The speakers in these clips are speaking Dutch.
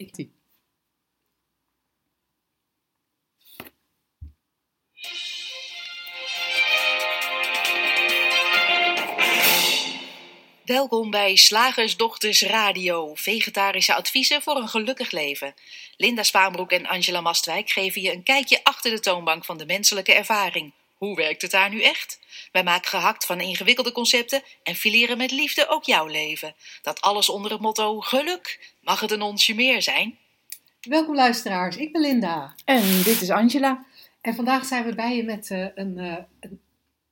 Ik... Welkom bij Slagersdochters Radio, vegetarische adviezen voor een gelukkig leven. Linda Spaanbroek en Angela Mastwijk geven je een kijkje achter de toonbank van de menselijke ervaring. Hoe werkt het daar nu echt? Wij maken gehakt van ingewikkelde concepten en fileren met liefde ook jouw leven. Dat alles onder het motto geluk. Mag het een onsje meer zijn? Welkom luisteraars, ik ben Linda. En dit is Angela. En vandaag zijn we bij je met uh, een, uh, een,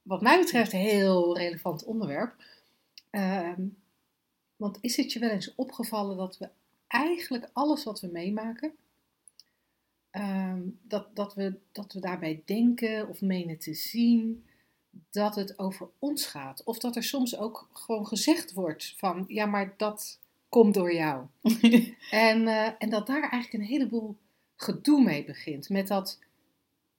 wat mij betreft, heel relevant onderwerp. Ehm, want is het je wel eens opgevallen dat we eigenlijk alles wat we meemaken, ehm, dat, dat, we, dat we daarbij denken of menen te zien dat het over ons gaat? Of dat er soms ook gewoon gezegd wordt van, ja, maar dat komt door jou. en, uh, en dat daar eigenlijk een heleboel gedoe mee begint. Met dat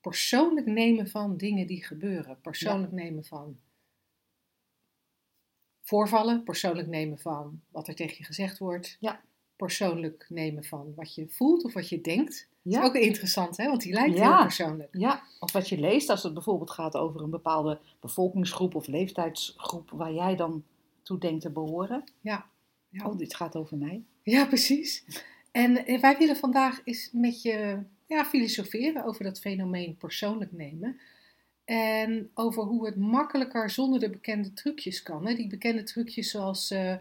persoonlijk nemen van dingen die gebeuren. Persoonlijk ja. nemen van voorvallen, persoonlijk nemen van wat er tegen je gezegd wordt. Ja. Persoonlijk nemen van wat je voelt of wat je denkt. Ja. Dat is ook interessant, hè? want die lijkt ja. heel persoonlijk. Ja, of wat je leest als het bijvoorbeeld gaat over een bepaalde bevolkingsgroep of leeftijdsgroep waar jij dan toe denkt te behoren. Ja. ja. Oh, dit gaat over mij. Ja, precies. En wij willen vandaag eens met je ja, filosoferen over dat fenomeen persoonlijk nemen. En over hoe het makkelijker zonder de bekende trucjes kan. Hè? Die bekende trucjes zoals, uh,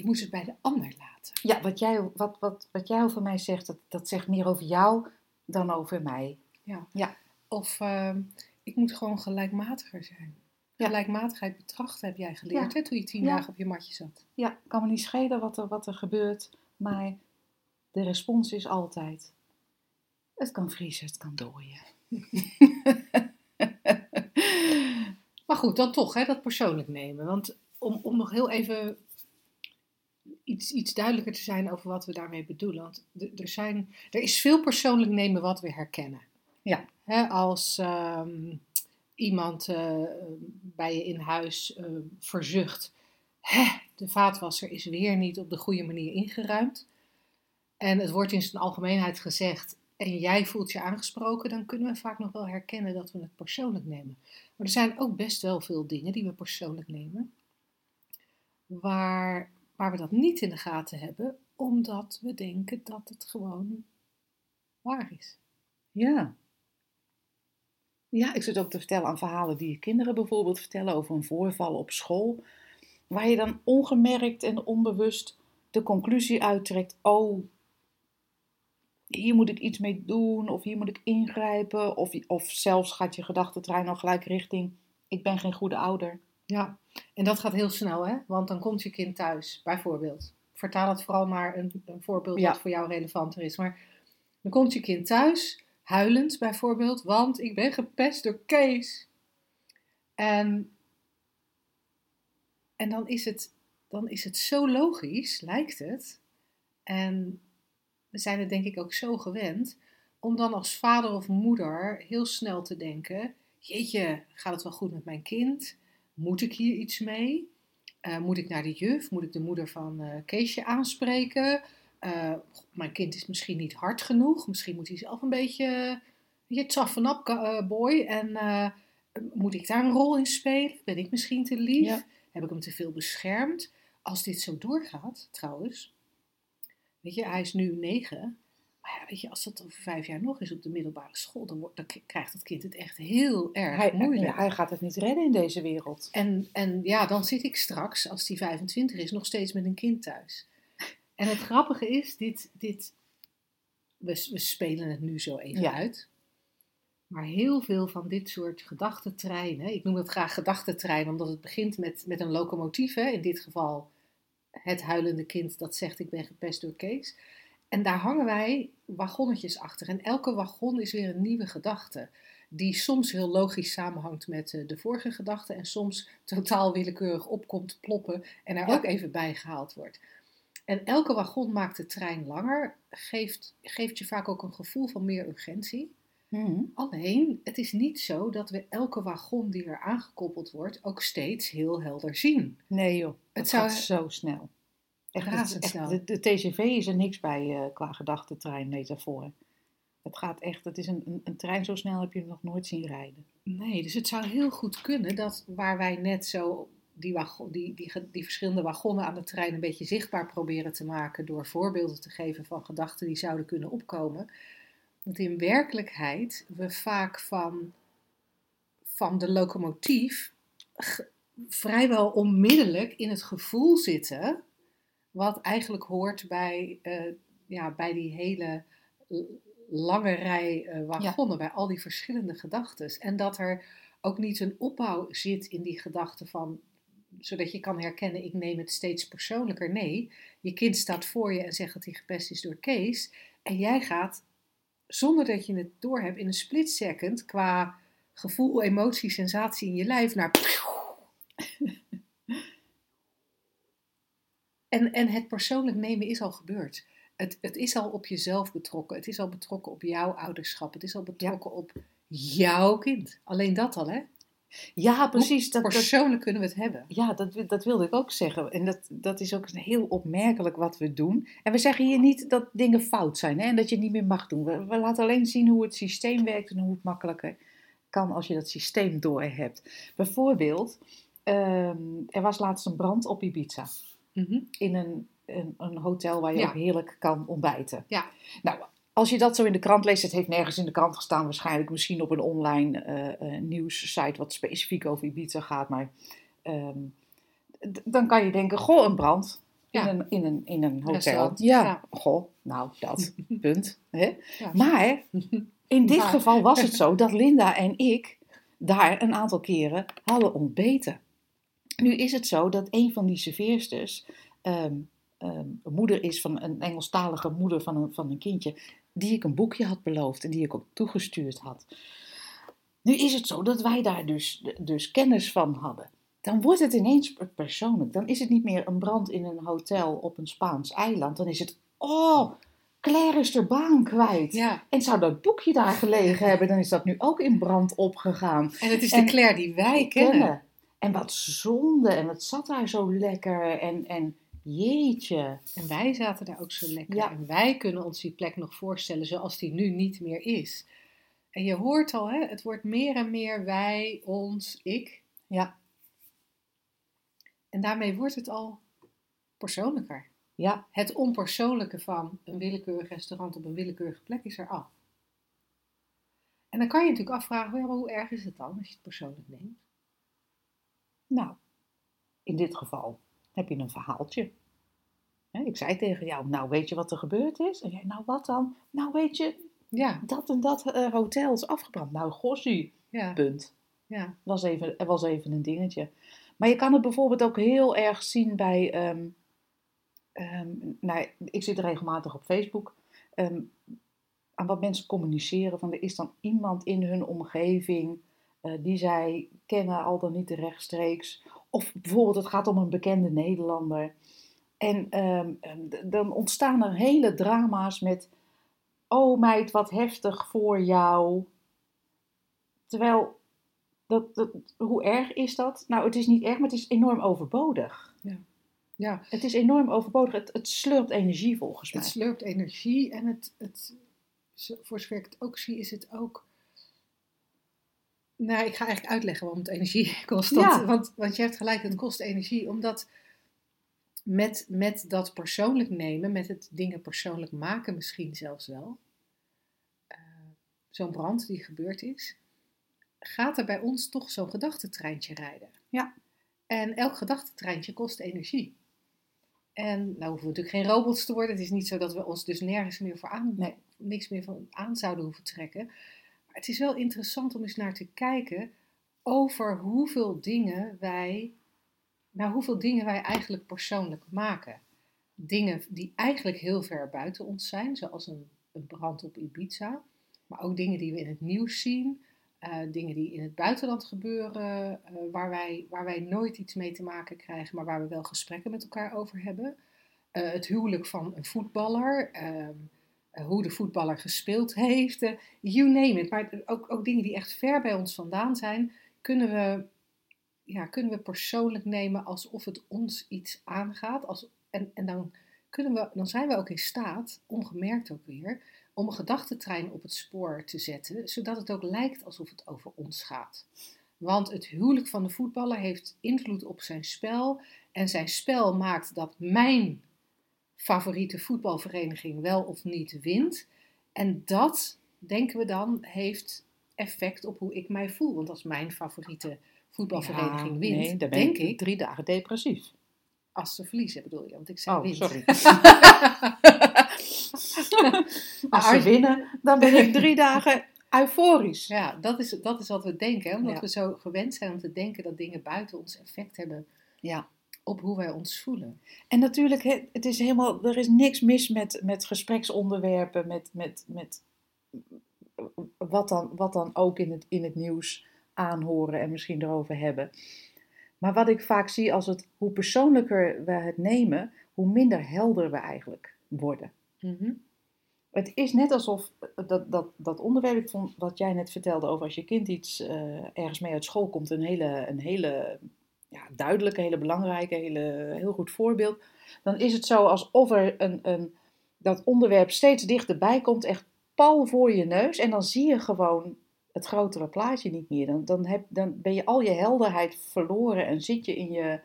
ik moet het bij de ander laten. Ja, wat jij, wat, wat, wat jij over mij zegt, dat, dat zegt meer over jou dan over mij. Ja. ja. Of uh, ik moet gewoon gelijkmatiger zijn. Ja. Gelijkmatigheid betrachten heb jij geleerd ja. hè, toen je tien dagen op je matje zat. Ja, kan me niet schelen wat er, wat er gebeurt, maar de respons is altijd, het kan vriezen, het kan dooien. Maar goed, dan toch, hè, dat persoonlijk nemen. Want om, om nog heel even iets, iets duidelijker te zijn over wat we daarmee bedoelen. Want er, zijn, er is veel persoonlijk nemen wat we herkennen. Ja. Als um, iemand uh, bij je in huis uh, verzucht. Hè, de vaatwasser is weer niet op de goede manier ingeruimd. En het wordt in zijn algemeenheid gezegd en jij voelt je aangesproken, dan kunnen we vaak nog wel herkennen dat we het persoonlijk nemen. Maar er zijn ook best wel veel dingen die we persoonlijk nemen, waar, waar we dat niet in de gaten hebben, omdat we denken dat het gewoon waar is. Ja. Ja, ik zit ook te vertellen aan verhalen die kinderen bijvoorbeeld vertellen over een voorval op school, waar je dan ongemerkt en onbewust de conclusie uittrekt: oh, hier moet ik iets mee doen, of hier moet ik ingrijpen, of, of zelfs gaat je gedachtentrein al gelijk richting, ik ben geen goede ouder. Ja, en dat gaat heel snel, hè? Want dan komt je kind thuis, bijvoorbeeld. Vertaal het vooral maar een, een voorbeeld ja. wat voor jou relevanter is. Maar dan komt je kind thuis, huilend bijvoorbeeld, want ik ben gepest door Kees. En, en dan, is het, dan is het zo logisch, lijkt het. En we zijn het denk ik ook zo gewend om dan als vader of moeder heel snel te denken: Jeetje, gaat het wel goed met mijn kind? Moet ik hier iets mee? Uh, moet ik naar de juf? Moet ik de moeder van uh, Keesje aanspreken? Uh, mijn kind is misschien niet hard genoeg. Misschien moet hij zelf een beetje je toughen up boy. En moet ik daar een rol in spelen? Ben ik misschien te lief? Ja. Heb ik hem te veel beschermd? Als dit zo doorgaat, trouwens, Weet je, hij is nu negen. Maar ja, weet je, als dat over vijf jaar nog is op de middelbare school, dan, wordt, dan krijgt dat kind het echt heel erg hij, moeilijk. Hij, hij gaat het niet redden in deze wereld. En, en ja, dan zit ik straks, als hij 25 is, nog steeds met een kind thuis. En het grappige is, dit, dit, we, we spelen het nu zo even ja. uit. Maar heel veel van dit soort gedachtentreinen, ik noem het graag gedachtentrein, omdat het begint met, met een locomotief, hè, in dit geval het huilende kind dat zegt ik ben gepest door Kees. En daar hangen wij wagonnetjes achter. En elke wagon is weer een nieuwe gedachte. Die soms heel logisch samenhangt met eh, de vorige gedachte. En soms totaal willekeurig opkomt ploppen en er ja. ook even bijgehaald wordt. En elke wagon maakt de trein langer. Geeft, geeft je vaak ook een gevoel van meer urgentie. Mm. Alleen, het is niet zo dat we elke wagon die er aangekoppeld wordt ook steeds heel helder zien. Nee joh, het zou... gaat zo snel. Echt, het echt, de, de TCV is er niks bij eh, qua gedachtentreinmetafoor. Het gaat echt, het is een, een, een trein zo snel heb je nog nooit zien rijden. Nee, dus het zou heel goed kunnen dat waar wij net zo die, wagon, die, die, die verschillende wagonnen aan de trein een beetje zichtbaar proberen te maken door voorbeelden te geven van gedachten die zouden kunnen opkomen, dat in werkelijkheid we vaak van, van de locomotief vrijwel onmiddellijk in het gevoel zitten, wat eigenlijk hoort bij, eh, ja, bij die hele lange rij eh, wagonnen, bij al die verschillende gedachten. En dat er ook niet een opbouw zit in die gedachten van, zodat je kan herkennen, ik neem het steeds persoonlijker. Nee, je kind staat voor je en zegt dat hij gepest is door Kees. En jij gaat, zonder dat je het doorhebt, in een split second qua gevoel, emotie, sensatie in je lijf naar. En, en het persoonlijk nemen is al gebeurd. Het, het is al op jezelf betrokken. Het is al betrokken op jouw ouderschap. Het is al betrokken op jouw kind. Alleen dat al, hè? Ja, precies. Dat, dat, Persoonlijk kunnen we het hebben. ja, dat, dat wilde ik ook zeggen. En dat, dat is ook heel opmerkelijk wat we doen. En we zeggen hier niet dat dingen fout zijn hè, en dat je het niet meer mag doen. We, we laten alleen zien hoe het systeem werkt en hoe het makkelijker kan als je dat systeem door hebt. Bijvoorbeeld, ehm, er was laatst een brand op Ibiza. Mhm. in een, een, een hotel waar je Ja. ook heerlijk kan ontbijten. Ja. Nou, als je dat zo in de krant leest, het heeft nergens in de krant gestaan, waarschijnlijk misschien op een online eh eh, nieuwssite wat specifiek over Ibiza gaat, maar ehm, dan kan je denken, goh, een brand in, Ja. een, in, een, in een hotel. Ja, Ja. goh, nou dat, punt. Hè? Ja. Maar in dit Maar. geval was het zo dat Linda en ik daar een aantal keren hadden ontbeten. Nu is het zo dat een van die serveersters ehm, ehm, een moeder is van een Engelstalige moeder van een, van een kindje, die ik een boekje had beloofd en die ik ook toegestuurd had. Nu is het zo dat wij daar dus, dus kennis van hadden. Dan wordt het ineens per- persoonlijk. Dan is het niet meer een brand in een hotel op een Spaans eiland. Dan is het, oh, Claire is de baan kwijt. Ja, En zou dat boekje daar gelegen hebben, dan is dat nu ook in brand opgegaan. en het is En- de Claire die wij kennen. En wat zonde, en het zat daar zo lekker. En, en jeetje. En wij zaten daar ook zo lekker. Ja. En wij kunnen ons die plek nog voorstellen zoals die nu niet meer is. En je hoort al, hè, het wordt meer en meer wij, ons, ik. Ja, En daarmee wordt het al persoonlijker. ja, Het onpersoonlijke van een willekeurig restaurant op een willekeurige plek is er af. En dan kan je natuurlijk afvragen, hoe erg is het dan als je het persoonlijk neemt? Nou, in dit geval heb je een verhaaltje. Ik zei tegen jou, nou weet je wat er gebeurd is? En jij, nou wat dan? Nou weet je, Ja, dat en dat eh, hotel is afgebrand. Nou gossie, ja, punt. ja. was even, was even een dingetje. Maar je kan het bijvoorbeeld ook heel erg zien bij. ehm, nou, ik zit regelmatig op Facebook. ehm, aan wat mensen communiceren. Van er is dan iemand in hun omgeving. Eh, die zij kennen, al dan niet rechtstreeks. Of bijvoorbeeld, het gaat om een bekende Nederlander. En ehm, ehm, dan ontstaan er hele drama's met. Oh meid, wat heftig voor jou. Terwijl dat, dat, hoe erg is dat? Nou, het is niet erg, maar het is enorm overbodig. ja. Het is enorm overbodig. Het, het slurpt energie volgens mij. Het slurpt energie en het, het, voor zover ik het ook zie, is het ook. Nou, ik ga eigenlijk uitleggen waarom het energie kost. Want, Ja. want, want je hebt gelijk, het kost energie. Omdat met, met dat persoonlijk nemen, met het dingen persoonlijk maken misschien zelfs wel. eh, Zo'n brand die gebeurd is, gaat er bij ons toch zo'n gedachtentreintje rijden. Ja. En elk gedachtentreintje kost energie. En nou hoeven we natuurlijk geen robots te worden. Het is niet zo dat we ons dus nergens meer voor aan, Nee. niks meer van aan zouden hoeven trekken. Het is wel interessant om eens naar te kijken over hoeveel dingen wij, nou hoeveel dingen wij eigenlijk persoonlijk maken. Dingen die eigenlijk heel ver buiten ons zijn, zoals een, een brand op Ibiza. Maar ook dingen die we in het nieuws zien. eh, dingen die in het buitenland gebeuren, eh, waar, wij, waar wij nooit iets mee te maken krijgen, maar waar we wel gesprekken met elkaar over hebben. Eh, het huwelijk van een voetballer, ehm, eh, hoe de voetballer gespeeld heeft, eh, you name it. Maar ook, ook dingen die echt ver bij ons vandaan zijn, kunnen we, ja, kunnen we persoonlijk nemen alsof het ons iets aangaat, En, en dan, kunnen we, dan zijn we ook in staat, ongemerkt ook weer, om een gedachtentrein op het spoor te zetten, zodat het ook lijkt alsof het over ons gaat. Want het huwelijk van de voetballer heeft invloed op zijn spel. En zijn spel maakt dat mijn favoriete voetbalvereniging wel of niet wint. En dat, denken we dan, heeft effect op hoe ik mij voel. Want als mijn favoriete voetbalvereniging Ja, wint, nee, dan ben denk ik ik, drie dagen depressief. als ze verliezen bedoel je. Want ik zei Oh, wint. sorry. Als ze winnen, dan ben ik drie dagen euforisch. Ja, dat is, dat is wat we denken. Omdat Ja. we zo gewend zijn om te denken dat dingen buiten ons effect hebben Ja. Op hoe wij ons voelen. En natuurlijk, het is helemaal, er is niks mis met, met gespreksonderwerpen, met, met, met wat, dan, wat dan ook in het, in het nieuws aanhoren en misschien erover hebben. Maar wat ik vaak zie als het, hoe persoonlijker we het nemen, hoe minder helder we eigenlijk worden. Mhm. Het is net alsof dat, dat, dat onderwerp, vond wat jij net vertelde over als je kind iets eh, ergens mee uit school komt, een hele, een hele ja, duidelijke, hele belangrijke, hele, heel goed voorbeeld. Dan is het zo alsof er een, een, dat onderwerp steeds dichterbij komt, echt pal voor je neus. En dan zie je gewoon het grotere plaatje niet meer. Dan, dan, heb, dan ben je al je helderheid verloren en zit je in je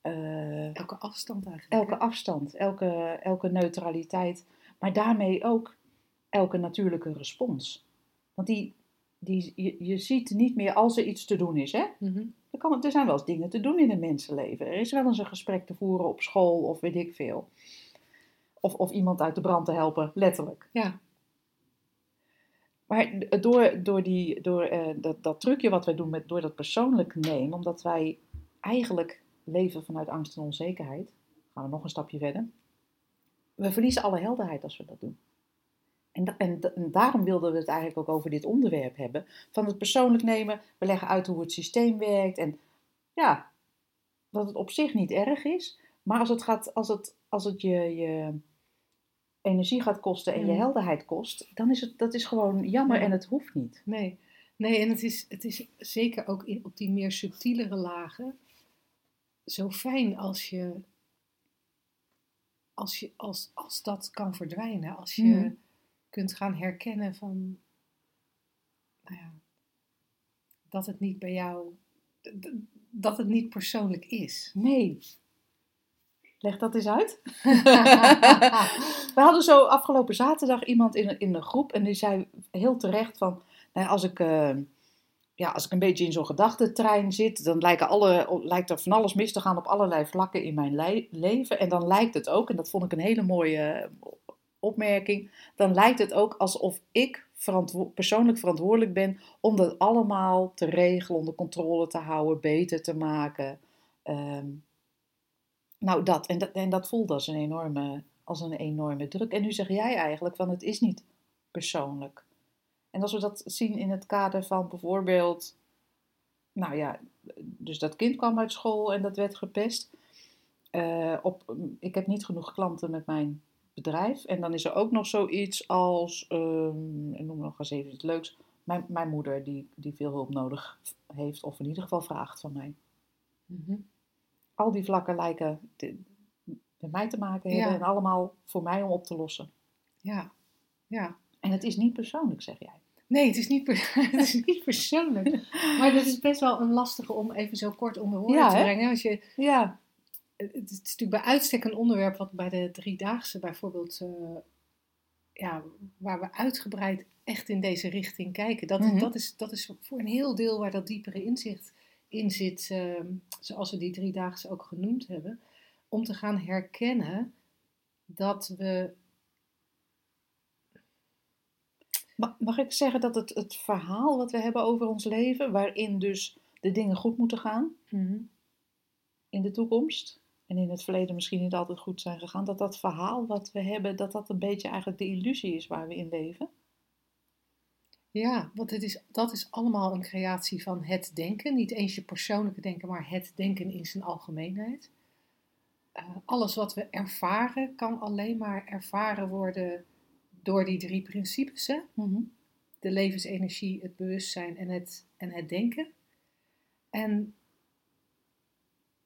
eh, Elke afstand eigenlijk. elke afstand, elke, elke neutraliteit, maar daarmee ook elke natuurlijke respons. Want die, die, je, je ziet niet meer als er iets te doen is. Hè? Mhm. Er, kan, er zijn wel eens dingen te doen in een mensenleven. Er is wel eens een gesprek te voeren op school of weet ik veel. Of, of iemand uit de brand te helpen, letterlijk. Ja, Maar door, door, die, door eh, dat, dat trucje wat wij doen, met, door dat persoonlijk nemen, omdat wij eigenlijk leven vanuit angst en onzekerheid, gaan we nog een stapje verder. We verliezen alle helderheid als we dat doen. En, da- en, da- en daarom wilden we het eigenlijk ook over dit onderwerp hebben. Van het persoonlijk nemen, we leggen uit hoe het systeem werkt. En ja, dat het op zich niet erg is. Maar als het, gaat, als het, als het je, je energie gaat kosten en je Mm. helderheid kost, dan is het dat is gewoon jammer Ja. en het hoeft niet. nee. Nee, en het is, het is zeker ook in, op die meer subtielere lagen zo fijn als je, als, je als, als dat kan verdwijnen. Als je Mhm. Kunt gaan herkennen van, nou ja, dat het niet bij jou, dat het niet persoonlijk is. Nee. Leg dat eens uit. We hadden zo afgelopen zaterdag iemand in, in de groep en die zei heel terecht van, nou ja, als ik, eh, ja, als ik een beetje in zo'n gedachtentrein zit, dan lijken alle, lijkt er van alles mis te gaan op allerlei vlakken in mijn leven. En dan lijkt het ook, en dat vond ik een hele mooie opmerking, dan lijkt het ook alsof ik persoonlijk verantwoordelijk ben om dat allemaal te regelen, onder controle te houden, beter te maken. Ehm, nou, dat. En, dat. en dat voelde als een, enorme, als een enorme druk. En nu zeg jij eigenlijk van het is niet persoonlijk. En als we dat zien in het kader van bijvoorbeeld, nou ja, dus dat kind kwam uit school en dat werd gepest. Eh, op, ik heb niet genoeg klanten met mijn bedrijf. En dan is er ook nog zoiets als, ehm, ik noem nog eens even iets leuks, mijn, mijn moeder die, die veel hulp nodig heeft, of in ieder geval vraagt van mij Mhm. al die vlakken lijken te- met mij te maken hebben Ja. en allemaal voor mij om op te lossen. Ja, ja. En het is niet persoonlijk, zeg jij. Nee, het is, niet het is niet persoonlijk. Maar dat is best wel een lastige om even zo kort onder woorden Ja, te brengen. Als je, Ja. Het is natuurlijk bij uitstek een onderwerp wat bij de driedaagse bijvoorbeeld, eh, ja, waar we uitgebreid echt in deze richting kijken. Dat, Mhm. dat, is, dat is voor een heel deel waar dat diepere inzicht in zit, eh, zoals we die driedaagse ook genoemd hebben. Om te gaan herkennen dat we Ma- Mag ik zeggen dat het, het verhaal wat we hebben over ons leven, waarin dus de dingen goed moeten gaan in de toekomst, en in het verleden misschien niet altijd goed zijn gegaan, dat dat verhaal wat we hebben, dat dat een beetje eigenlijk de illusie is waar we in leven? Ja, want het is, dat is allemaal een creatie van het denken. Niet eens je persoonlijke denken, maar het denken in zijn algemeenheid. Eh, alles wat we ervaren kan alleen maar ervaren worden door die drie principes. Hè? De levensenergie, het bewustzijn en het, en het denken. En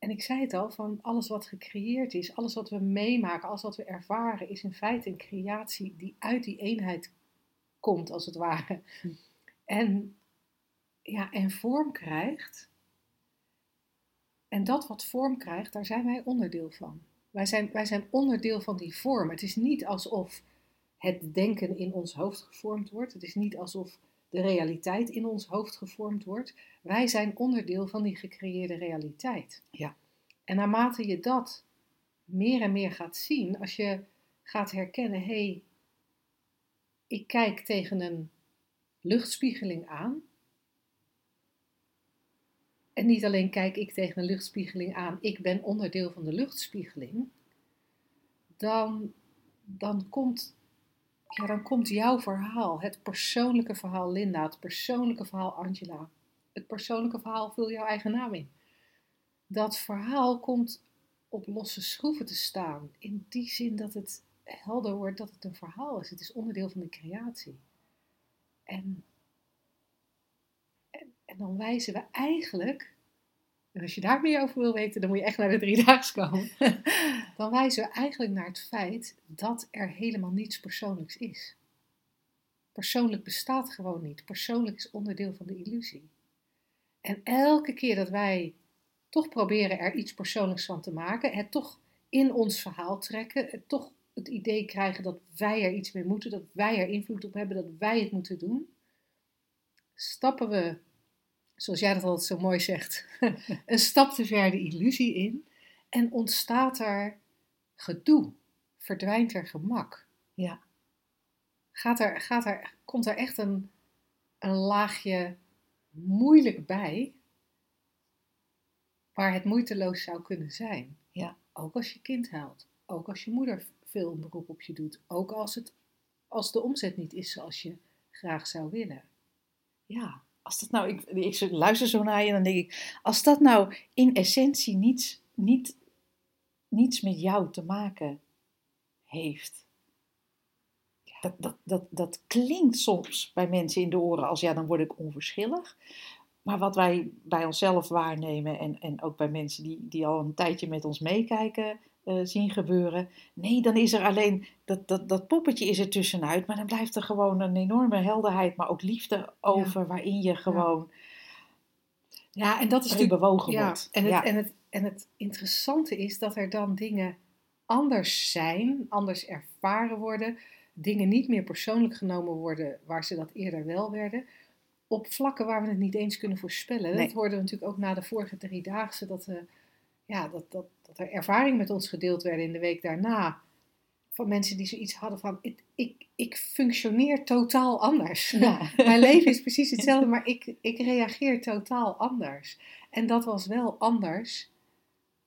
en ik zei het al, van alles wat gecreëerd is, alles wat we meemaken, alles wat we ervaren, is in feite een creatie die uit die eenheid komt, als het ware. Hm. En, ja, en vorm krijgt. En dat wat vorm krijgt, daar zijn wij onderdeel van. Wij zijn, wij zijn onderdeel van die vorm. Het is niet alsof het denken in ons hoofd gevormd wordt. Het is niet alsof de realiteit in ons hoofd gevormd wordt. Wij zijn onderdeel van die gecreëerde realiteit. Ja. En naarmate je dat meer en meer gaat zien, als je gaat herkennen, hé, hey, ik kijk tegen een luchtspiegeling aan. En niet alleen kijk ik tegen een luchtspiegeling aan, ik ben onderdeel van de luchtspiegeling. Dan, dan komt ja, dan komt jouw verhaal, het persoonlijke verhaal Linda, het persoonlijke verhaal Angela, het persoonlijke verhaal vul jouw eigen naam in. Dat verhaal komt op losse schroeven te staan, in die zin dat het helder wordt dat het een verhaal is. Het is onderdeel van de creatie. En, en, en dan wijzen we eigenlijk, en als je daar meer over wil weten, dan moet je echt naar de driedaags komen. dan wijzen we eigenlijk naar het feit dat er helemaal niets persoonlijks is. Persoonlijk bestaat gewoon niet. Persoonlijk is onderdeel van de illusie. En elke keer dat wij toch proberen er iets persoonlijks van te maken, het toch in ons verhaal trekken, het toch het idee krijgen dat wij er iets mee moeten, dat wij er invloed op hebben, dat wij het moeten doen, stappen we, zoals jij dat altijd zo mooi zegt, een stap te ver de illusie in en ontstaat er gedoe, verdwijnt er gemak. Ja. Gaat er, gaat er, komt er echt een, een laagje moeilijk bij, waar het moeiteloos zou kunnen zijn. Ja. Ook als je kind huilt, ook als je moeder veel een beroep op je doet, ook als, het, als de omzet niet is zoals je graag zou willen. Ja, als dat nou, ik, ik luister zo naar je en dan denk ik, als dat nou in essentie niets, niet, niets met jou te maken heeft. Dat, dat, dat, dat klinkt soms bij mensen in de oren als ja, dan word ik onverschillig. Maar wat wij bij onszelf waarnemen en, en ook bij mensen die, die al een tijdje met ons meekijken, uh, zien gebeuren. Nee, dan is er alleen dat, dat, dat poppetje is er tussenuit, maar dan blijft er gewoon een enorme helderheid, maar ook liefde over, waarin je gewoon ja, en dat is natuurlijk bewogen ja, wordt. En het, en, het, en het interessante is dat er dan dingen anders zijn, anders ervaren worden, dingen niet meer persoonlijk genomen worden waar ze dat eerder wel werden. Op vlakken waar we het niet eens kunnen voorspellen. Nee. Dat hoorden we natuurlijk ook na de vorige driedaagse. Dat, uh, ja, dat, dat, dat er ervaringen met ons gedeeld werden in de week daarna. Van mensen die zoiets hadden van, ik, ik, ik functioneer totaal anders. Ja. Mijn leven is precies hetzelfde, maar ik, ik reageer totaal anders. En dat was wel anders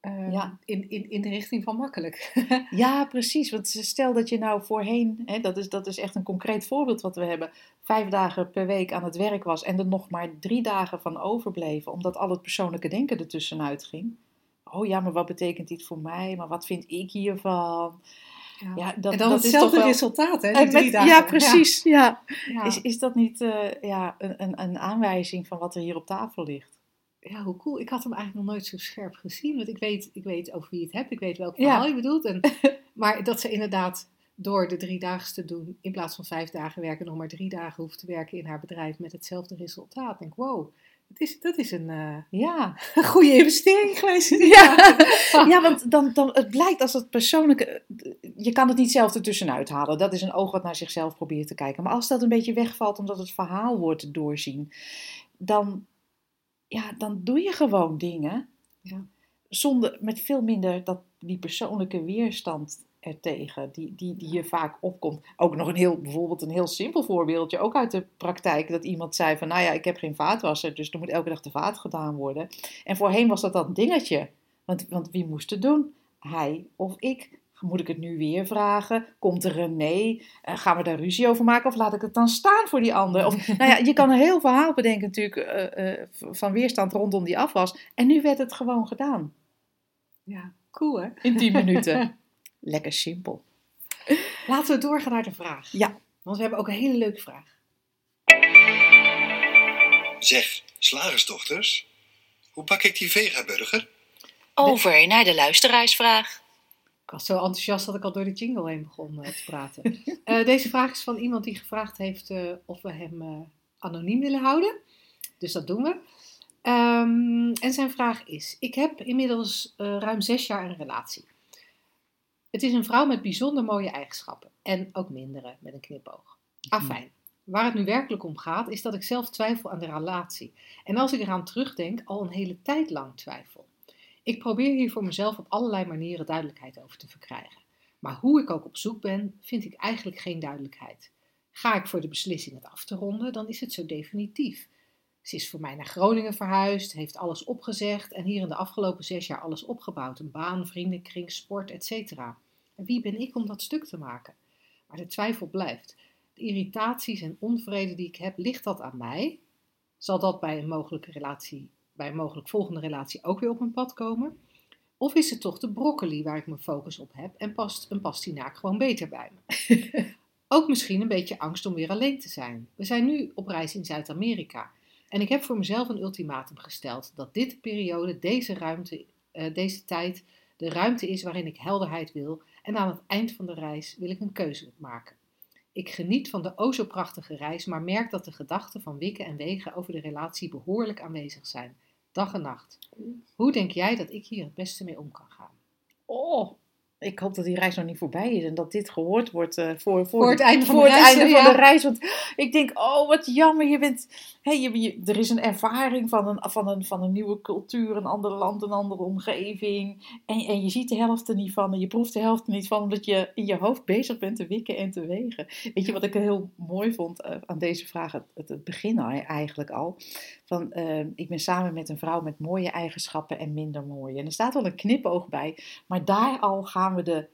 uh, Ja. in, in, in de richting van makkelijk. Ja, precies. Want stel dat je nou voorheen, hè, dat, is, dat is echt een concreet voorbeeld wat we hebben, vijf dagen per week aan het werk was en er nog maar drie dagen van overbleven, omdat al het persoonlijke denken ertussenuit ging. Oh ja, maar wat betekent dit voor mij? Maar wat vind ik hiervan? Ja, dat, en dan dat is hetzelfde toch wel- resultaat, hè? drie dagen. ja, precies. Ja. Ja. Is, is dat niet eh, ja, een, een, een aanwijzing van wat er hier op tafel ligt? ja, hoe cool. Ik had hem eigenlijk nog nooit zo scherp gezien. Want ik weet, ik weet over wie je het hebt. Ik weet welk Ja. verhaal je bedoelt. En, maar dat ze inderdaad door de drie dagen te doen, in plaats van vijf dagen werken, nog maar drie dagen hoeft te werken in haar bedrijf met hetzelfde resultaat. Ik denk, wow, dat is, dat is een eh, Ja, goede investering geweest. Ja. ja want dan, dan, het blijkt als het persoonlijke. Je kan het niet zelf ertussenuit halen. Dat is een oog wat naar zichzelf probeert te kijken. Maar als dat een beetje wegvalt omdat het verhaal wordt doorzien, dan, ja, dan doe je gewoon dingen. Ja. Zonder, met veel minder dat, die persoonlijke weerstand ertegen, die, die, die je vaak opkomt. Ook nog een heel, bijvoorbeeld een heel simpel voorbeeldje, ook uit de praktijk, dat iemand zei van, nou ja, ik heb geen vaatwasser, dus er moet elke dag de vaat gedaan worden. En voorheen was dat een dingetje, want, want wie moest het doen? Hij of ik? Moet ik het nu weer vragen? Komt er een nee? Eh, gaan we daar ruzie over maken? Of laat ik het dan staan voor die ander? Of, nou ja, je kan een heel verhaal bedenken natuurlijk eh, eh, van weerstand rondom die afwas. En nu werd het gewoon gedaan. ja, cool hè? In 10 minuten. Lekker simpel. Laten we doorgaan naar de vraag. Ja. Want we hebben ook een hele leuke vraag. Zeg, slagersdochters, hoe pak ik die vegaburger? Over naar de luisteraarsvraag. Ik was zo enthousiast dat ik al door de jingle heen begon eh, te praten. Eh, deze vraag is van iemand die gevraagd heeft eh, of we hem anoniem willen houden. Dus dat doen we. Ehm, en zijn vraag is: Ik heb inmiddels eh, ruim zes jaar een relatie. Het is een vrouw met bijzonder mooie eigenschappen en ook mindere met een knipoog. Afijn. Waar het nu werkelijk om gaat, is dat ik zelf twijfel aan de relatie. En als ik eraan terugdenk, al een hele tijd lang twijfel. Ik probeer hier voor mezelf op allerlei manieren duidelijkheid over te verkrijgen. Maar hoe ik ook op zoek ben, vind ik eigenlijk geen duidelijkheid. Ga ik voor de beslissing het af te ronden, dan is het zo definitief. Ze is voor mij naar Groningen verhuisd, heeft alles opgezegd en hier in de afgelopen zes jaar alles opgebouwd. Een baan, vriendenkring, sport, etc. En wie ben ik om dat stuk te maken? Maar de twijfel blijft. De irritaties en onvrede die ik heb, ligt dat aan mij? Zal dat bij een mogelijke relatie, bij een mogelijk volgende relatie ook weer op mijn pad komen? Of is het toch de broccoli waar ik mijn focus op heb en past een pastinaak gewoon beter bij me? ook misschien een beetje angst om weer alleen te zijn. We zijn nu op reis in Zuid-Amerika. En ik heb voor mezelf een ultimatum gesteld dat dit periode, deze ruimte, eh, deze tijd, de ruimte is waarin ik helderheid wil. En aan het eind van de reis wil ik een keuze maken. Ik geniet van de o zo prachtige reis, maar merk dat de gedachten van wikken en wegen over de relatie behoorlijk aanwezig zijn, dag en nacht. Hoe denk jij dat ik hier het beste mee om kan gaan? Oh, ik hoop dat die reis nog niet voorbij is en dat dit gehoord wordt eh, voor, Voor het einde van voor de het reis, einde ja. van de reis. Want ik denk, oh wat jammer, je bent, hey, je, je- er is een ervaring van een, van, een, van een nieuwe cultuur, een ander land, een andere omgeving. En, en je ziet de helft er niet van en je proeft de helft er niet van, omdat je in je hoofd bezig bent te wikken en te wegen. Weet je wat ik heel mooi vond eh, aan deze vraag, het, het, het begin eigenlijk al. Van, eh, ik ben samen met een vrouw met mooie eigenschappen en minder mooie. En er staat wel een knipoog bij, maar daar al gaan we de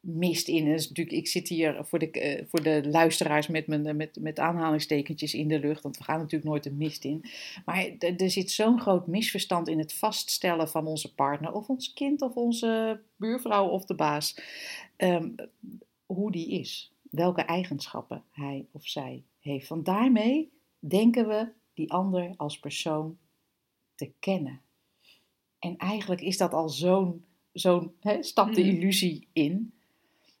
mist in. Is natuurlijk, ik zit hier voor de, eh, voor de luisteraars met, mijn, eh, met, met aanhalingstekentjes in de lucht, want we gaan natuurlijk nooit de mist in. Maar er, er zit zo'n groot misverstand in het vaststellen van onze partner, of ons kind, of onze buurvrouw of de baas, ehm, hoe die is. Welke eigenschappen hij of zij heeft. Want daarmee denken we die ander als persoon te kennen. En eigenlijk is dat al zo'n zo'n stap de Mhm. illusie in.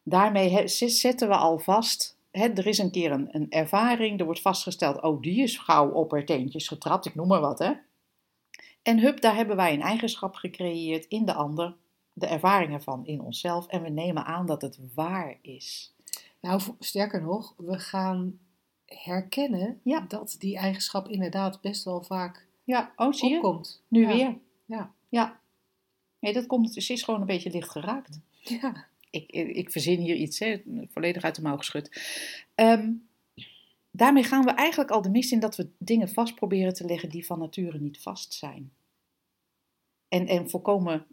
Daarmee zetten we al vast. Er is een keer een, een ervaring, er wordt vastgesteld, oh die is gauw op haar teentjes getrapt, ik noem maar wat hè. En hup, daar hebben wij een eigenschap gecreëerd in de ander, de ervaring ervan in onszelf. En we nemen aan dat het waar is. Nou, sterker nog, we gaan herkennen Ja. dat die eigenschap inderdaad best wel vaak Ja, oh zie je, opkomt. nu Ja. weer. Ja. Ja. Nee, dat komt, ze is gewoon een beetje licht geraakt. Ja. ik, ik, ik verzin hier iets, hè, volledig uit de mouw geschud. Ehm, daarmee gaan we eigenlijk al de mist in dat we dingen vast proberen te leggen die van nature niet vast zijn. En, en volkomen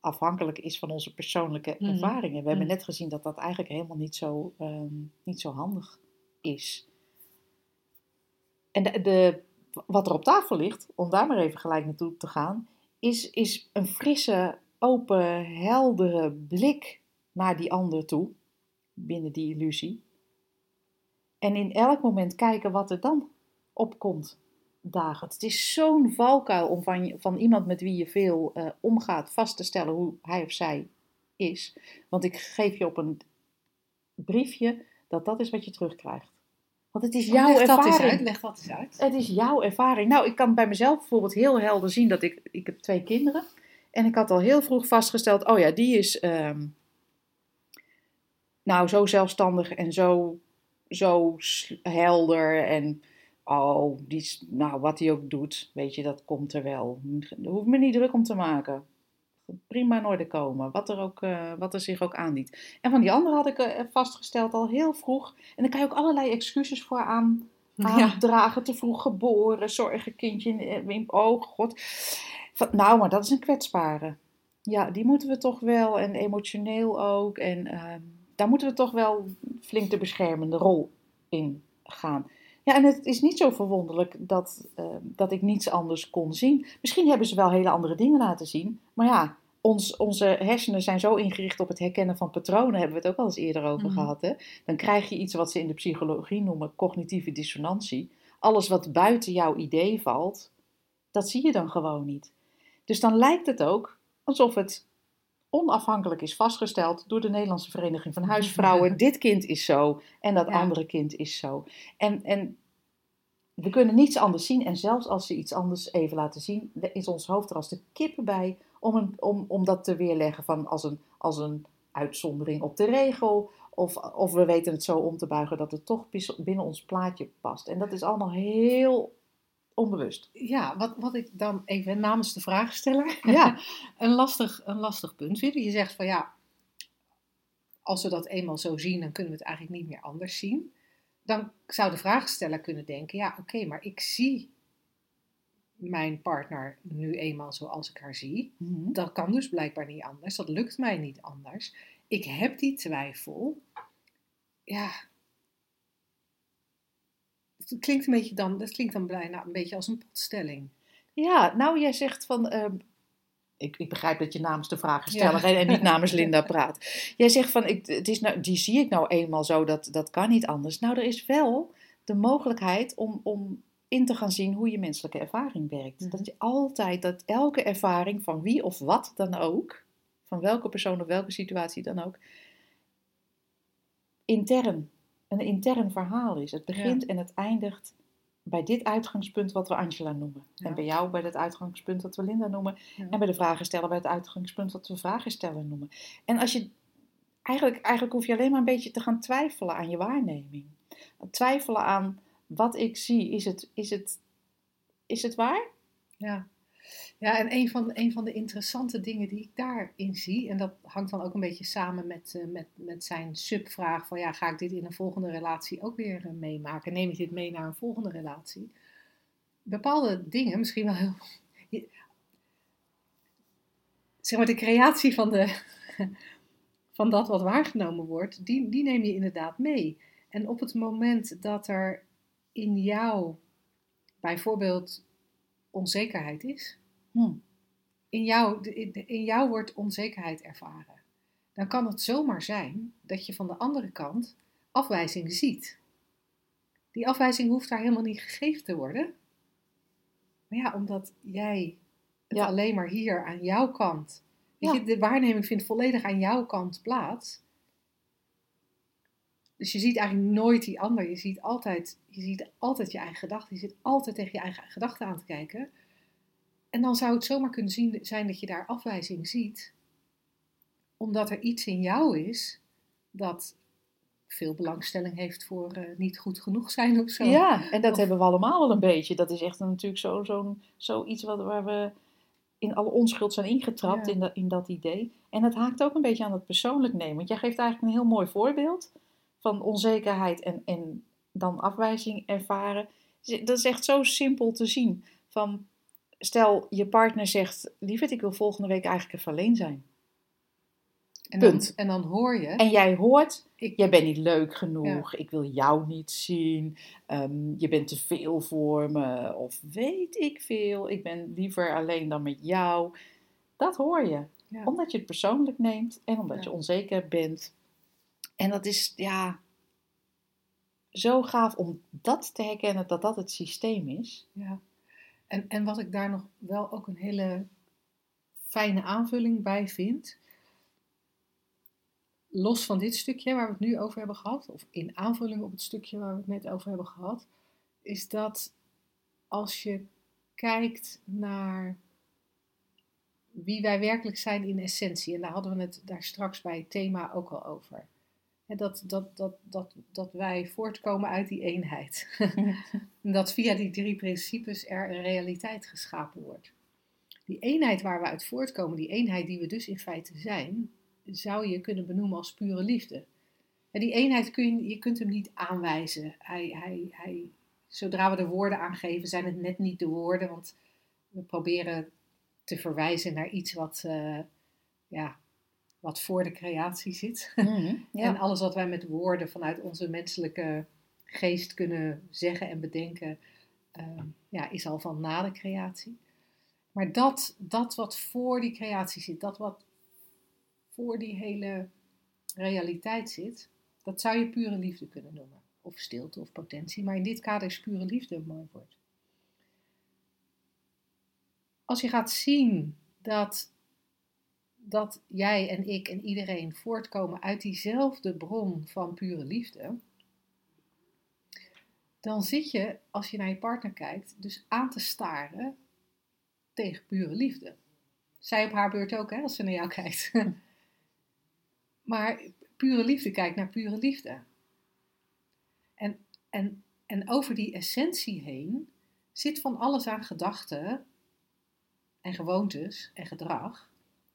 afhankelijk is van onze persoonlijke Mhm. ervaringen. We hebben Mhm. net gezien dat dat eigenlijk helemaal niet zo, ehm, niet zo handig is. En de, wat er op tafel ligt, om daar maar even gelijk naartoe te gaan, is, is een frisse, open, heldere blik naar die ander toe, binnen die illusie. En in elk moment kijken wat er dan opkomt dagen. Het is zo'n valkuil om van, van iemand met wie je veel eh, omgaat vast te stellen hoe hij of zij is. Want ik geef je op een briefje dat dat is wat je terugkrijgt. Want het is jouw leg dat eens ervaring. uit, leg dat eens uit. Het is jouw ervaring. Nou, ik kan bij mezelf bijvoorbeeld heel helder zien dat ik... Ik heb twee kinderen. En ik had al heel vroeg vastgesteld... Oh ja, die is... ehm, nou, zo zelfstandig en zo, zo helder. En oh, die is... Nou, wat hij ook doet, weet je, dat komt er wel. Hoef me niet druk om te maken. Prima in orde komen. Wat er, ook, eh, wat er zich ook aandient. En van die andere had ik eh, vastgesteld al heel vroeg. En daar kan je ook allerlei excuses voor aan Ja. aandragen, te vroeg geboren, zorgenkindje in, in oh god. Van, nou, maar dat is een kwetsbare. Ja, die moeten we toch wel, en emotioneel ook. En ehm, daar moeten we toch wel flink de beschermende rol in gaan. Ja, en het is niet zo verwonderlijk dat, ehm, dat ik niets anders kon zien. Misschien hebben ze wel hele andere dingen laten zien. Maar ja, ons, onze hersenen zijn zo ingericht op het herkennen van patronen. Hebben we het ook al eens eerder over Mhm. gehad. Hè? Dan krijg je iets wat ze in de psychologie noemen cognitieve dissonantie. Alles wat buiten jouw idee valt, dat zie je dan gewoon niet. Dus dan lijkt het ook alsof het onafhankelijk is vastgesteld door de Nederlandse Vereniging van Huisvrouwen. Dit kind is zo en dat Ja. andere kind is zo. En, en we kunnen niets anders zien. En zelfs als ze iets anders even laten zien, is ons hoofd er als de kippen bij om, een, om, om dat te weerleggen van als een, als een uitzondering op de regel. Of, of we weten het zo om te buigen dat het toch binnen ons plaatje past. En dat is allemaal heel onbewust. Ja, wat, wat ik dan even namens de vraagsteller Ja. een, lastig, een lastig punt vind. Je zegt van ja, als we dat eenmaal zo zien, dan kunnen we het eigenlijk niet meer anders zien. Dan zou de vraagsteller kunnen denken, ja oké, maar ik zie mijn partner nu eenmaal zoals ik haar zie. Mhm. Dat kan dus blijkbaar niet anders. Dat lukt mij niet anders. Ik heb die twijfel. Ja. Het klinkt een beetje dan, dat klinkt dan bijna een beetje als een potstelling. Ja, nou jij zegt van. ehm, ik, ik begrijp dat je namens de vragensteller Ja. en, en niet namens Linda praat. Jij zegt van, ik, het is nou, die zie ik nou eenmaal zo, dat, dat kan niet anders. Nou, er is wel de mogelijkheid om, om in te gaan zien hoe je menselijke ervaring werkt. Mhm. Dat je altijd, dat elke ervaring van wie of wat dan ook, van welke persoon of welke situatie dan ook, intern, een intern verhaal is. Het begint en het eindigt bij dit uitgangspunt wat we Angela noemen. Ja. En bij jou bij het uitgangspunt wat we Linda noemen. Ja. En bij de vragensteller bij het uitgangspunt wat we vragensteller noemen. En als je, eigenlijk, eigenlijk hoef je alleen maar een beetje te gaan twijfelen aan je waarneming. Twijfelen aan wat ik zie. Is het, is het, is het waar? Ja, ja en een van, een van de interessante dingen die ik daarin zie, en dat hangt dan ook een beetje samen met, eh, met, met zijn subvraag van ja, ga ik dit in een volgende relatie ook weer eh, meemaken? Neem ik dit mee naar een volgende relatie? Bepaalde dingen, misschien wel heel. Zeg maar de creatie van, de, van dat wat waargenomen wordt, die, die neem je inderdaad mee. En op het moment dat er in jou bijvoorbeeld onzekerheid is, Hm. in jou, in- jou wordt onzekerheid ervaren, dan kan het zomaar zijn dat je van de andere kant afwijzing ziet. Die afwijzing hoeft daar helemaal niet gegeven te worden. Maar ja, omdat jij het Ja. alleen maar hier aan jouw kant. Ja. je, de waarneming vindt volledig aan jouw kant plaats. Dus je ziet eigenlijk nooit die ander. Je ziet altijd je, ziet altijd je eigen gedachten. Je zit altijd tegen je eigen gedachten aan te kijken. En dan zou het zomaar kunnen zien, zijn dat je daar afwijzing ziet. Omdat er iets in jou is dat veel belangstelling heeft voor eh, niet goed genoeg zijn of zo. Ja, en dat Of- hebben we allemaal wel een beetje. Dat is echt een- natuurlijk zo, zo'n, zoiets wat, waar we in alle onschuld zijn ingetrapt Ja. in, dat in dat idee. En dat haakt ook een beetje aan het persoonlijk nemen. Want jij geeft eigenlijk een heel mooi voorbeeld van onzekerheid en, en dan afwijzing ervaren. Dat is echt zo simpel te zien. Van, stel, je partner zegt, lieverd, ik wil volgende week eigenlijk even alleen zijn. en, dan, punt. en dan hoor je. En jij hoort, ik, jij bent niet leuk genoeg, ik wil jou niet zien, ehm, je bent te veel voor me, of weet ik veel, ik ben liever alleen dan met jou. Dat hoor je, ja. omdat je het persoonlijk neemt en omdat Ja. je onzeker bent. En dat is, ja, zo gaaf om dat te herkennen dat dat het systeem is. Ja. En, en wat ik daar nog wel ook een hele fijne aanvulling bij vind, los van dit stukje waar we het nu over hebben gehad, of in aanvulling op het stukje waar we het net over hebben gehad, is dat als je kijkt naar wie wij werkelijk zijn in essentie, en daar hadden we het daar straks bij het thema ook al over. Dat, dat, dat, dat, dat wij voortkomen uit die eenheid. En dat via die drie principes er een realiteit geschapen wordt. Die eenheid waar we uit voortkomen, die eenheid die we dus in feite zijn, zou je kunnen benoemen als pure liefde. En die eenheid kun je, je kunt hem niet aanwijzen. Hij, hij, hij, zodra we de woorden aangeven, zijn het net niet de woorden, want we proberen te verwijzen naar iets wat, eh, ja, wat voor de creatie zit. En Ja. alles wat wij met woorden vanuit onze menselijke geest kunnen zeggen en bedenken, ehm, ja, is al van na de creatie. Maar dat, dat wat voor die creatie zit, dat wat voor die hele realiteit zit, dat zou je pure liefde kunnen noemen. Of stilte of potentie. Maar in dit kader is pure liefde een mooi woord. Als je gaat zien dat dat jij en ik en iedereen voortkomen uit diezelfde bron van pure liefde, dan zit je, als je naar je partner kijkt, dus aan te staren tegen pure liefde. Zij op haar beurt ook, hè, als ze naar jou kijkt. maar pure liefde kijkt naar pure liefde. En, en, en over die essentie heen zit van alles aan gedachten en gewoontes en gedrag.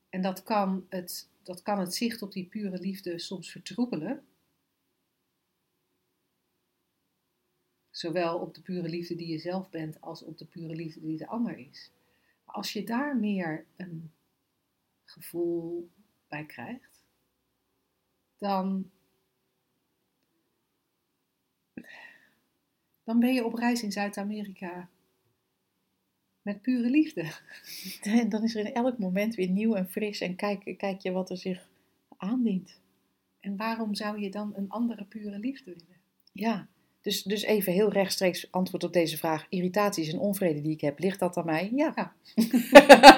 En dat kan het, dat kan het zicht op die pure liefde soms vertroebelen. Zowel op de pure liefde die je zelf bent als op de pure liefde die de ander is. Als je daar meer een gevoel bij krijgt, dan, dan ben je op reis in Zuid-Amerika met pure liefde. En dan is er in elk moment weer nieuw en fris en kijk, kijk je wat er zich aandient. En waarom zou je dan een andere pure liefde willen? Ja, dus, dus even heel rechtstreeks antwoord op deze vraag. Irritaties en onvrede die ik heb, ligt dat aan mij? Ja. Ja.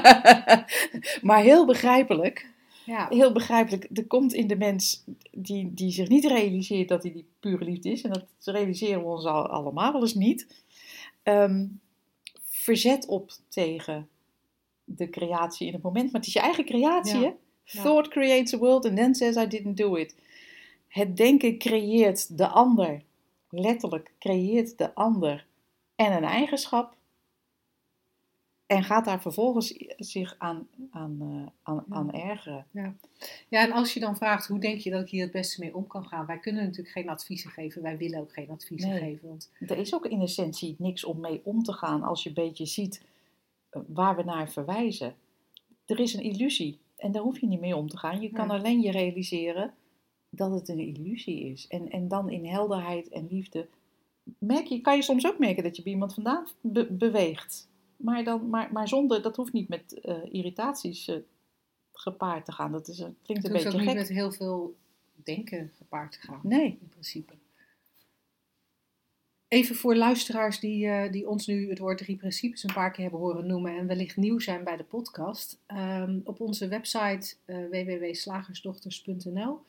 maar heel begrijpelijk. Ja, Heel begrijpelijk. Er komt in de mens die, die zich niet realiseert dat hij die pure liefde is. En dat realiseren we ons al, allemaal wel eens niet. Ehm, verzet op tegen de creatie in het moment. Maar het is je eigen creatie, Ja. hè? Ja. Thought creates a world and then says I didn't do it. Het denken creëert de ander. Letterlijk creëert de ander. En een eigenschap. En gaat daar vervolgens zich aan, aan, eh, aan, Ja. aan ergeren. Ja, en als je dan vraagt hoe denk je dat ik hier het beste mee om kan gaan, wij kunnen natuurlijk geen adviezen geven, wij willen ook geen adviezen Nee. geven. Want Er is ook in essentie niks om mee om te gaan als je een beetje ziet eh, waar we naar verwijzen. Er is een illusie en daar hoef je niet mee om te gaan. Je kan alleen je realiseren dat het een illusie is. En, en dan in helderheid en liefde merk je, kan je soms ook merken dat je bij iemand vandaan be- beweegt. Maar, dan, maar, maar zonder, dat hoeft niet met eh, irritaties eh, gepaard te gaan. Dat is, een- klinkt het een hoeft ook beetje niet gek. met heel veel denken gepaard te gaan, Nee. in principe. Even voor luisteraars die, eh, die ons nu het woord drie principes een paar keer hebben horen noemen en wellicht nieuw zijn bij de podcast. Ehm, op onze website www.slagersdochters.nl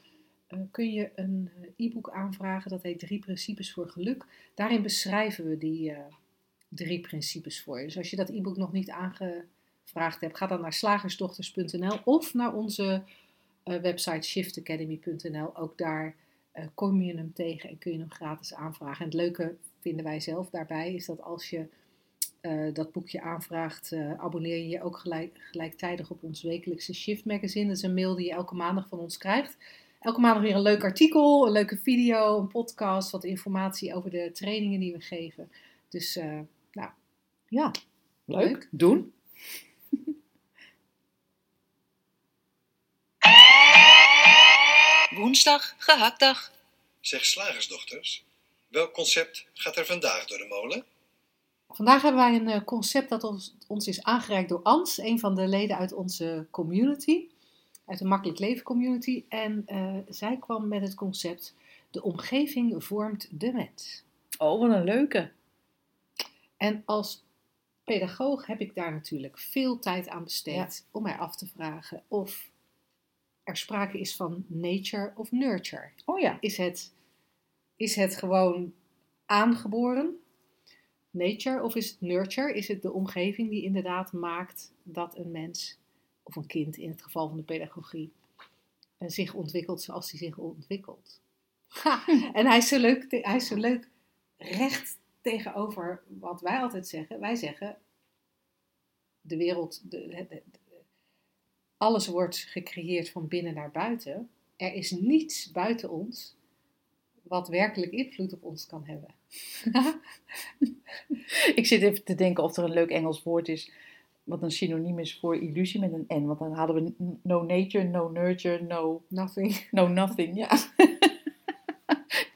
eh, kun je een e-book aanvragen dat heet Drie Principes voor Geluk. Daarin beschrijven we die drie principes voor je. Dus als je dat e-book nog niet aangevraagd hebt, ga dan naar slagersdochters.nl of naar onze eh, website shiftacademy.nl. Ook daar eh, kom je hem tegen en kun je hem gratis aanvragen. En het leuke vinden wij zelf daarbij is dat als je eh, dat boekje aanvraagt, abonneer je je ook gelijk, gelijktijdig op ons wekelijkse Shift Magazine. Dat is een mail die je elke maandag van ons krijgt. Elke maandag weer een leuk artikel, een leuke video, een podcast, wat informatie over de trainingen die we geven. Dus eh, Ja, leuk. Leuk. Doen. Woensdag, gehaktdag. Zeg slagersdochters, welk concept gaat er vandaag door de molen? Vandaag hebben wij een eh, concept dat ons, ons is aangereikt door Ans, een van de leden uit onze community, uit de Makkelijk Leven community. En eh, zij kwam met het concept: de omgeving vormt de mens. Oh, wat een leuke. En als pedagoog heb ik daar natuurlijk veel tijd aan besteed Ja. om mij af te vragen of er sprake is van nature of nurture. Oh ja. Is het, is het gewoon aangeboren, nature, of is het nurture? Is het de omgeving die inderdaad maakt dat een mens, of een kind in het geval van de pedagogie, eh, zich ontwikkelt zoals hij zich ontwikkelt? Ha, en hij is, zo leuk, hij is zo leuk recht tegenover wat wij altijd zeggen. Wij zeggen, de wereld, de, de- de- alles wordt gecreëerd van binnen naar buiten. Er is niets buiten ons wat werkelijk invloed op ons kan hebben. Ik zit even te denken of er een leuk Engels woord is. Wat een synoniem is voor illusie met een N. Want dan hadden we no nature, no nurture, no, Nothing. no nothing. Ja.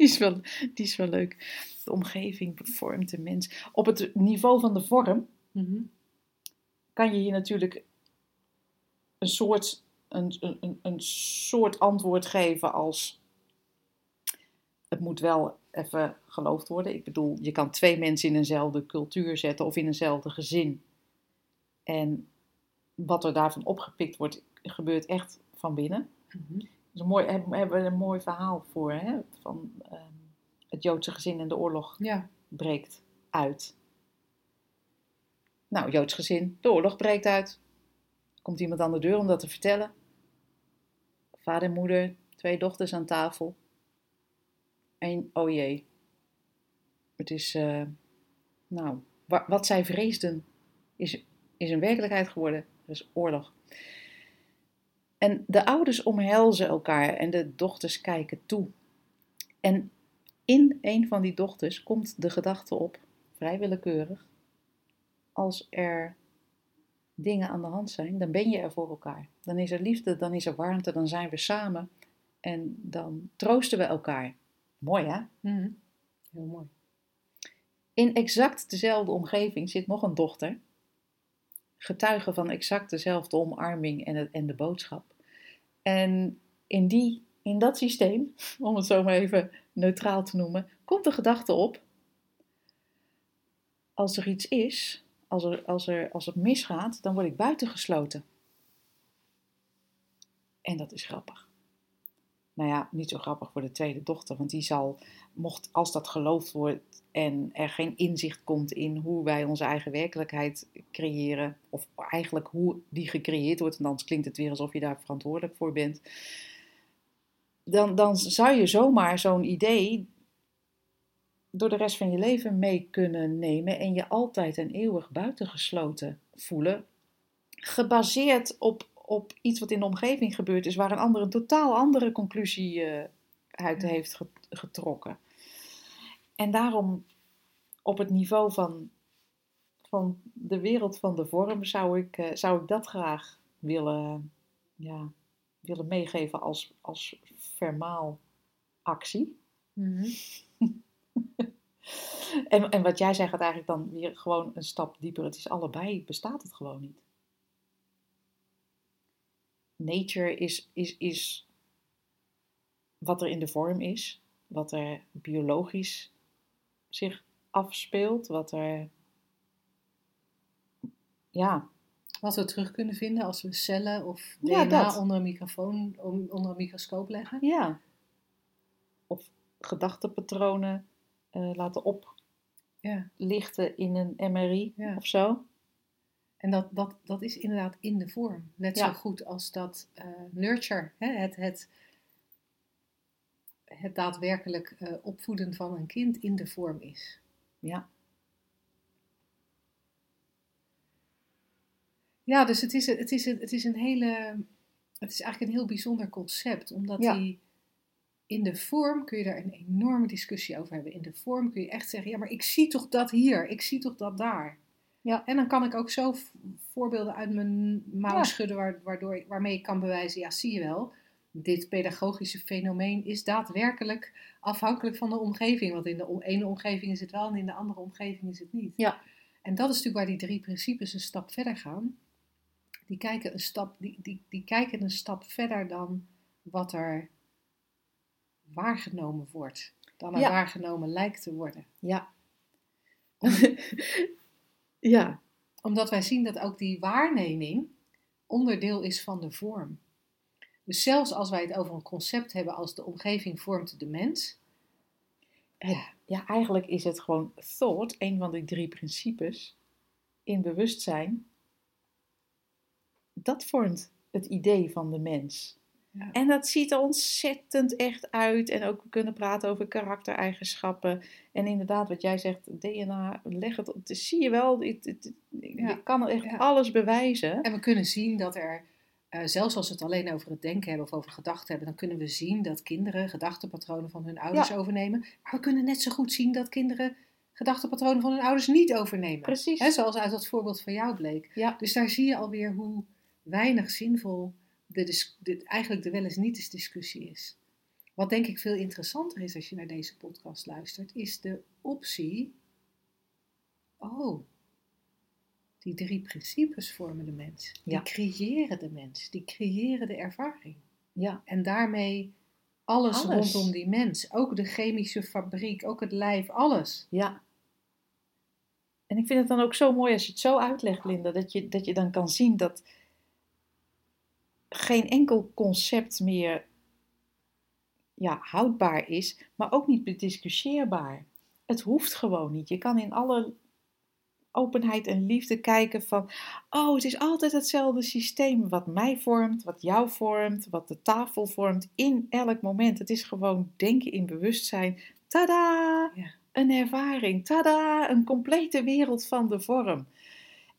die, is wel, die is wel leuk. De omgeving vormt de mens. Op het niveau van de vorm Mhm. kan je hier natuurlijk een soort, een, een, een- soort antwoord geven als het moet wel even geloofd worden. Ik bedoel, je kan twee mensen in eenzelfde cultuur zetten of in eenzelfde gezin. En wat er daarvan opgepikt wordt, gebeurt echt van binnen. Mhm. Dus een mooi, hebben we een mooi verhaal voor, hè? Van ehm, het Joodse gezin en de oorlog Ja. breekt uit. Nou, Joods gezin, de oorlog breekt uit. Komt iemand aan de deur om dat te vertellen. Vader moeder, twee dochters aan tafel. En oh jee. Het is, eh, nou, wa- wat zij vreesden is, is een werkelijkheid geworden. Er is oorlog. En de ouders omhelzen elkaar en de dochters kijken toe. En in een van die dochters komt de gedachte op, vrij willekeurig, als er dingen aan de hand zijn, dan ben je er voor elkaar. Dan is er liefde, dan is er warmte, dan zijn we samen en dan troosten we elkaar. Mooi hè? Mhm. Heel mooi. In exact dezelfde omgeving zit nog een dochter, getuige van exact dezelfde omarming en, het, en de boodschap. En in, die, in dat systeem, om het zo maar even neutraal te noemen, komt de gedachte op: als er iets is, als, er, als, er, als het misgaat, dan word ik buitengesloten. En dat is grappig. Nou ja, niet zo grappig voor de tweede dochter, want die zal, mocht als dat geloofd wordt en er geen inzicht komt in hoe wij onze eigen werkelijkheid creëren, of eigenlijk hoe die gecreëerd wordt, en dan klinkt het weer alsof je daar verantwoordelijk voor bent, dan, dan zou je zomaar zo'n idee door de rest van je leven mee kunnen nemen en je altijd en eeuwig buitengesloten voelen, gebaseerd op, op iets wat in de omgeving gebeurd is, waar een ander een totaal andere conclusie eh, uit heeft ge- getrokken. En daarom op het niveau van, van de wereld van de vorm zou ik, eh, zou ik dat graag willen, ja, willen meegeven als, als vermaal actie. Mhm. En, en wat jij zegt gaat eigenlijk dan weer gewoon een stap dieper. Het is allebei, bestaat het gewoon niet. Nature is, is, is wat er in de vorm is, wat er biologisch zich afspeelt, wat er, ja, Wat we terug kunnen vinden als we cellen of Ja, DNA dat. onder een microfoon, onder een microscoop leggen. ja. Of gedachtepatronen eh, laten oplichten Ja. in een MRI Ja. of zo. En dat, dat, dat is inderdaad in de vorm. Net Ja. zo goed als dat eh, nurture, hè? Het, het, het daadwerkelijk eh, opvoeden van een kind in de vorm is. Ja. Ja, dus het is, het is, het is een hele. Het is eigenlijk een heel bijzonder concept, omdat Ja. die. In de vorm kun je daar een enorme discussie over hebben. In de vorm kun je echt zeggen: ja, maar ik zie toch dat hier, ik zie toch dat daar. Ja. En dan kan ik ook zo voorbeelden uit mijn mouw Ja. schudden, waar, waardoor, waarmee ik kan bewijzen: ja, zie je wel, dit pedagogische fenomeen is daadwerkelijk afhankelijk van de omgeving. Want in de ene omgeving is het wel en in de andere omgeving is het niet. Ja. En dat is natuurlijk waar die drie principes een stap verder gaan. Die kijken een stap, die, die, die kijken een stap verder dan wat er waargenomen wordt. Dan er Ja. waargenomen lijkt te worden. Ja. ja. Omdat wij zien dat ook die waarneming onderdeel is van de vorm. Dus zelfs als wij het over een concept hebben als de omgeving vormt de mens. Het- ja, eigenlijk is het gewoon thought, een van die drie principes in bewustzijn. Dat vormt het idee van de mens. Ja. En dat ziet er ontzettend echt uit. En ook we kunnen praten over karaktereigenschappen. En inderdaad, wat jij zegt, DNA, leg het op. Dus zie je wel, het, het- Ja. je kan echt Ja. alles bewijzen. En we kunnen zien dat er, eh, zelfs als we het alleen over het denken hebben of over gedachten hebben, dan kunnen we zien dat kinderen gedachtenpatronen van hun ouders overnemen. Maar we kunnen net zo goed zien dat kinderen gedachtenpatronen van hun ouders niet overnemen. Precies. Hè, zoals uit dat voorbeeld van jou bleek. Ja. Dus daar zie je alweer hoe weinig zinvol de, dis- de, eigenlijk de wel eens niet eens discussie is. Wat denk ik veel interessanter is als je naar deze podcast luistert, is de optie. Oh, die drie principes vormen de mens. Die Ja. creëren de mens. Die creëren de ervaring. Ja, En daarmee alles, Alles. rondom die mens. Ook de chemische fabriek, ook het lijf, alles. ja. En ik vind het dan ook zo mooi als je het zo uitlegt, Linda, dat je, dat je dan kan zien dat geen enkel concept meer ja, houdbaar is, maar ook niet bediscussieerbaar. Het hoeft gewoon niet. Je kan in alle openheid en liefde kijken van, oh, het is altijd hetzelfde systeem wat mij vormt, wat jou vormt, wat de tafel vormt in elk moment. Het is gewoon denken in bewustzijn. Tada! Ja. Een ervaring. Tada! Een complete wereld van de vorm.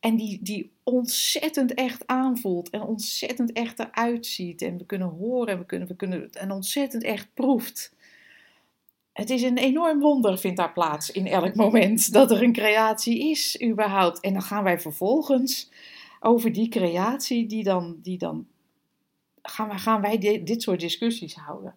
En die, die ontzettend echt aanvoelt en ontzettend echt eruit ziet. En we kunnen horen en we kunnen, we kunnen, en ontzettend echt proeft. Het is een enorm wonder, vindt daar plaats in elk moment, dat er een creatie is, überhaupt. En dan gaan wij vervolgens over die creatie, die dan, die dan gaan, wij, gaan wij di- dit soort discussies houden.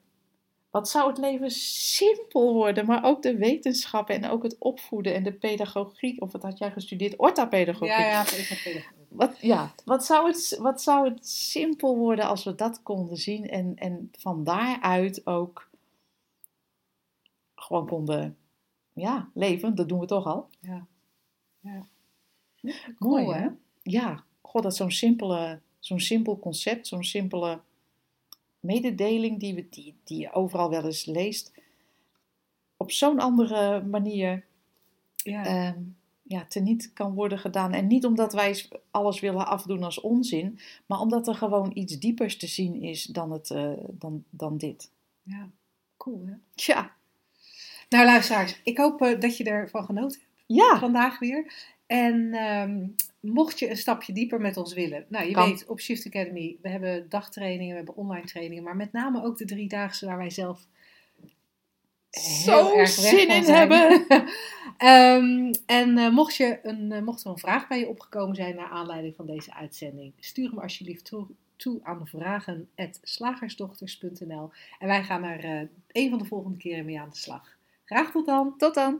Wat zou het leven simpel worden, maar ook de wetenschappen en ook het opvoeden en de pedagogiek, of wat had jij gestudeerd? Orthopedagogiek. Ja, ja, ik heb pedagogie. Wat, ja, wat zou, het, wat zou het simpel worden als we dat konden zien en, en van daaruit ook gewoon konden ja, leven. Dat doen we toch al. Ja. Ja. Mooi Cool, hè? Ja, god, dat zo'n simpele, zo'n simpel concept, zo'n simpele mededeling die, we, die, die je overal wel eens leest. Op zo'n andere manier Ja. ehm, ja, teniet kan worden gedaan. En niet omdat wij alles willen afdoen als onzin, maar omdat er gewoon iets diepers te zien is dan, het, eh, dan, dan dit. ja. Cool, hè? Tja, Nou, luisteraars, ik hoop eh, dat je ervan genoten hebt ja, vandaag weer. En ehm, mocht je een stapje dieper met ons willen. Nou, je Kan. weet, op Shift Academy, we hebben dagtrainingen, we hebben online trainingen. Maar met name ook de driedaagse waar wij zelf Zo zin in hebben. Ehm, en eh, mocht, je een, eh, mocht er een vraag bij je opgekomen zijn naar aanleiding van deze uitzending, stuur hem alsjeblieft toe, toe aan vragen.slagersdochters.nl en wij gaan er eh, een van de volgende keren mee aan de slag. Graag tot dan! tot dan.